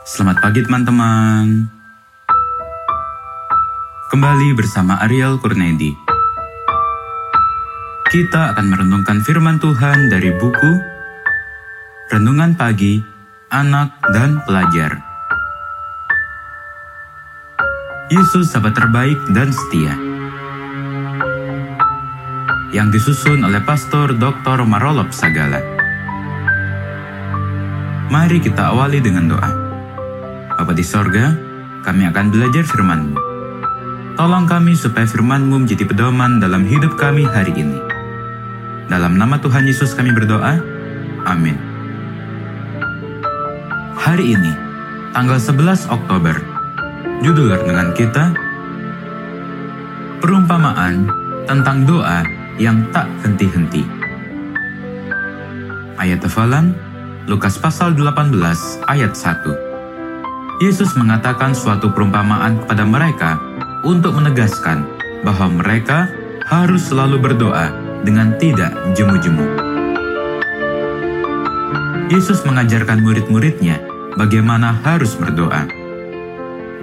Selamat pagi teman-teman. Kembali bersama Ariel Kurnedi. Kita akan merenungkan firman Tuhan dari buku Renungan Pagi Anak dan Pelajar. Yesus sahabat terbaik dan setia. Yang disusun oleh Pastor Dr. Marolop Sagala. Mari kita awali dengan doa. Bapa di sorga, kami akan belajar firman-Mu. Tolong kami supaya firman-Mu menjadi pedoman dalam hidup kami hari ini. Dalam nama Tuhan Yesus kami berdoa. Amin. Hari ini, tanggal 11 Oktober, judul renungan kita Perumpamaan tentang doa yang tak henti-henti. Ayat hafalan Lukas pasal 18 ayat 1. Yesus mengatakan suatu perumpamaan kepada mereka untuk menegaskan bahwa mereka harus selalu berdoa dengan tidak jemu-jemu. Yesus mengajarkan murid-muridnya bagaimana harus berdoa.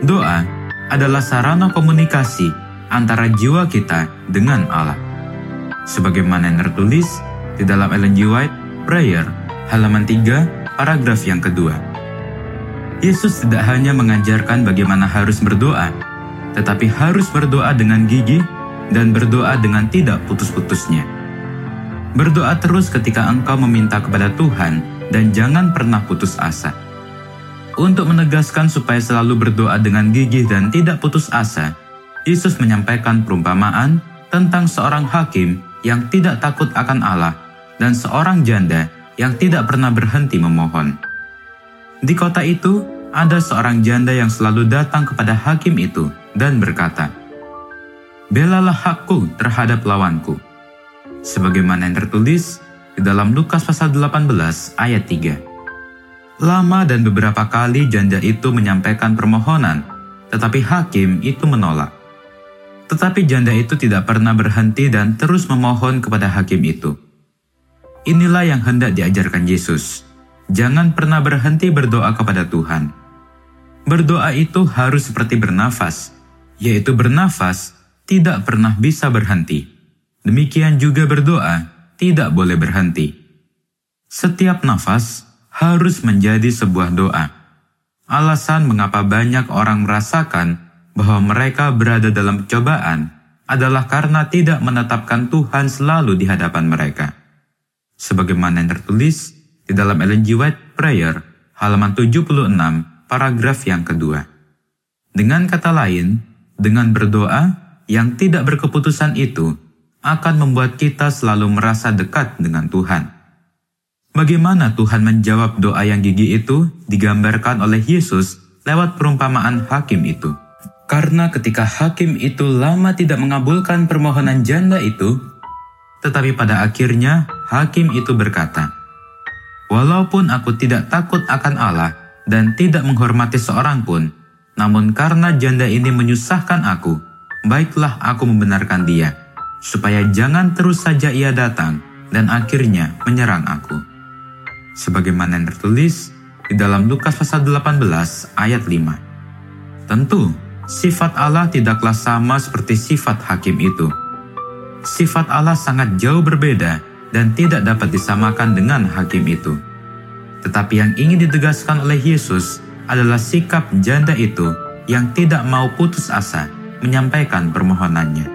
Doa adalah sarana komunikasi antara jiwa kita dengan Allah. Sebagaimana yang tertulis di dalam Ellen G. White, Prayer halaman 3, paragraf yang kedua. Yesus tidak hanya mengajarkan bagaimana harus berdoa, tetapi harus berdoa dengan gigih dan berdoa dengan tidak putus-putusnya. Berdoa terus ketika engkau meminta kepada Tuhan dan jangan pernah putus asa. Untuk menegaskan supaya selalu berdoa dengan gigih dan tidak putus asa, Yesus menyampaikan perumpamaan tentang seorang hakim yang tidak takut akan Allah dan seorang janda yang tidak pernah berhenti memohon. Di kota itu, ada seorang janda yang selalu datang kepada hakim itu dan berkata, Belalah hakku terhadap lawanku. Sebagaimana yang tertulis di dalam Lukas pasal 18 ayat 3. Lama dan beberapa kali janda itu menyampaikan permohonan, tetapi hakim itu menolak. Tetapi janda itu tidak pernah berhenti dan terus memohon kepada hakim itu. Inilah yang hendak diajarkan Yesus. Jangan pernah berhenti berdoa kepada Tuhan. Berdoa itu harus seperti bernafas, yaitu bernafas tidak pernah bisa berhenti. Demikian juga berdoa tidak boleh berhenti. Setiap nafas harus menjadi sebuah doa. Alasan mengapa banyak orang merasakan bahwa mereka berada dalam cobaan adalah karena tidak menetapkan Tuhan selalu di hadapan mereka sebagaimana yang tertulis di dalam Ellen G. White Prayer halaman 76 paragraf yang kedua. Dengan kata lain, dengan berdoa yang tidak berkeputusan itu akan membuat kita selalu merasa dekat dengan Tuhan. Bagaimana Tuhan menjawab doa yang gigi itu digambarkan oleh Yesus lewat perumpamaan hakim itu. Karena ketika hakim itu lama tidak mengabulkan permohonan janda itu, tetapi pada akhirnya hakim itu berkata, Walaupun aku tidak takut akan Allah dan tidak menghormati seorang pun, namun karena janda ini menyusahkan aku, baiklah aku membenarkan dia, supaya jangan terus saja ia datang dan akhirnya menyerang aku. Sebagaimana yang tertulis di dalam Lukas pasal 18 ayat 5. Tentu, sifat Allah tidaklah sama seperti sifat hakim itu sifat Allah sangat jauh berbeda dan tidak dapat disamakan dengan hakim itu. Tetapi yang ingin ditegaskan oleh Yesus adalah sikap janda itu yang tidak mau putus asa menyampaikan permohonannya.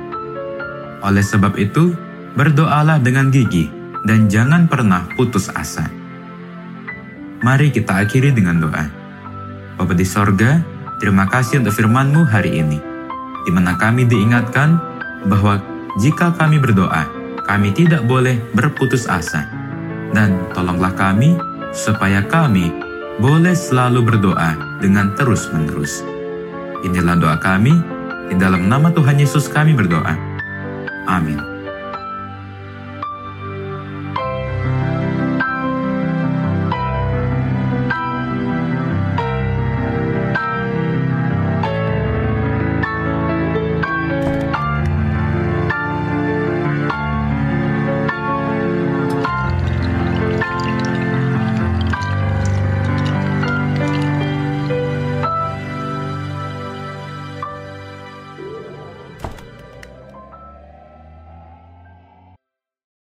Oleh sebab itu, berdoalah dengan gigih dan jangan pernah putus asa. Mari kita akhiri dengan doa. Bapa di sorga, terima kasih untuk firman-Mu hari ini, di mana kami diingatkan bahwa jika kami berdoa, kami tidak boleh berputus asa. Dan tolonglah kami supaya kami boleh selalu berdoa dengan terus-menerus. Inilah doa kami, di dalam nama Tuhan Yesus kami berdoa. Amin.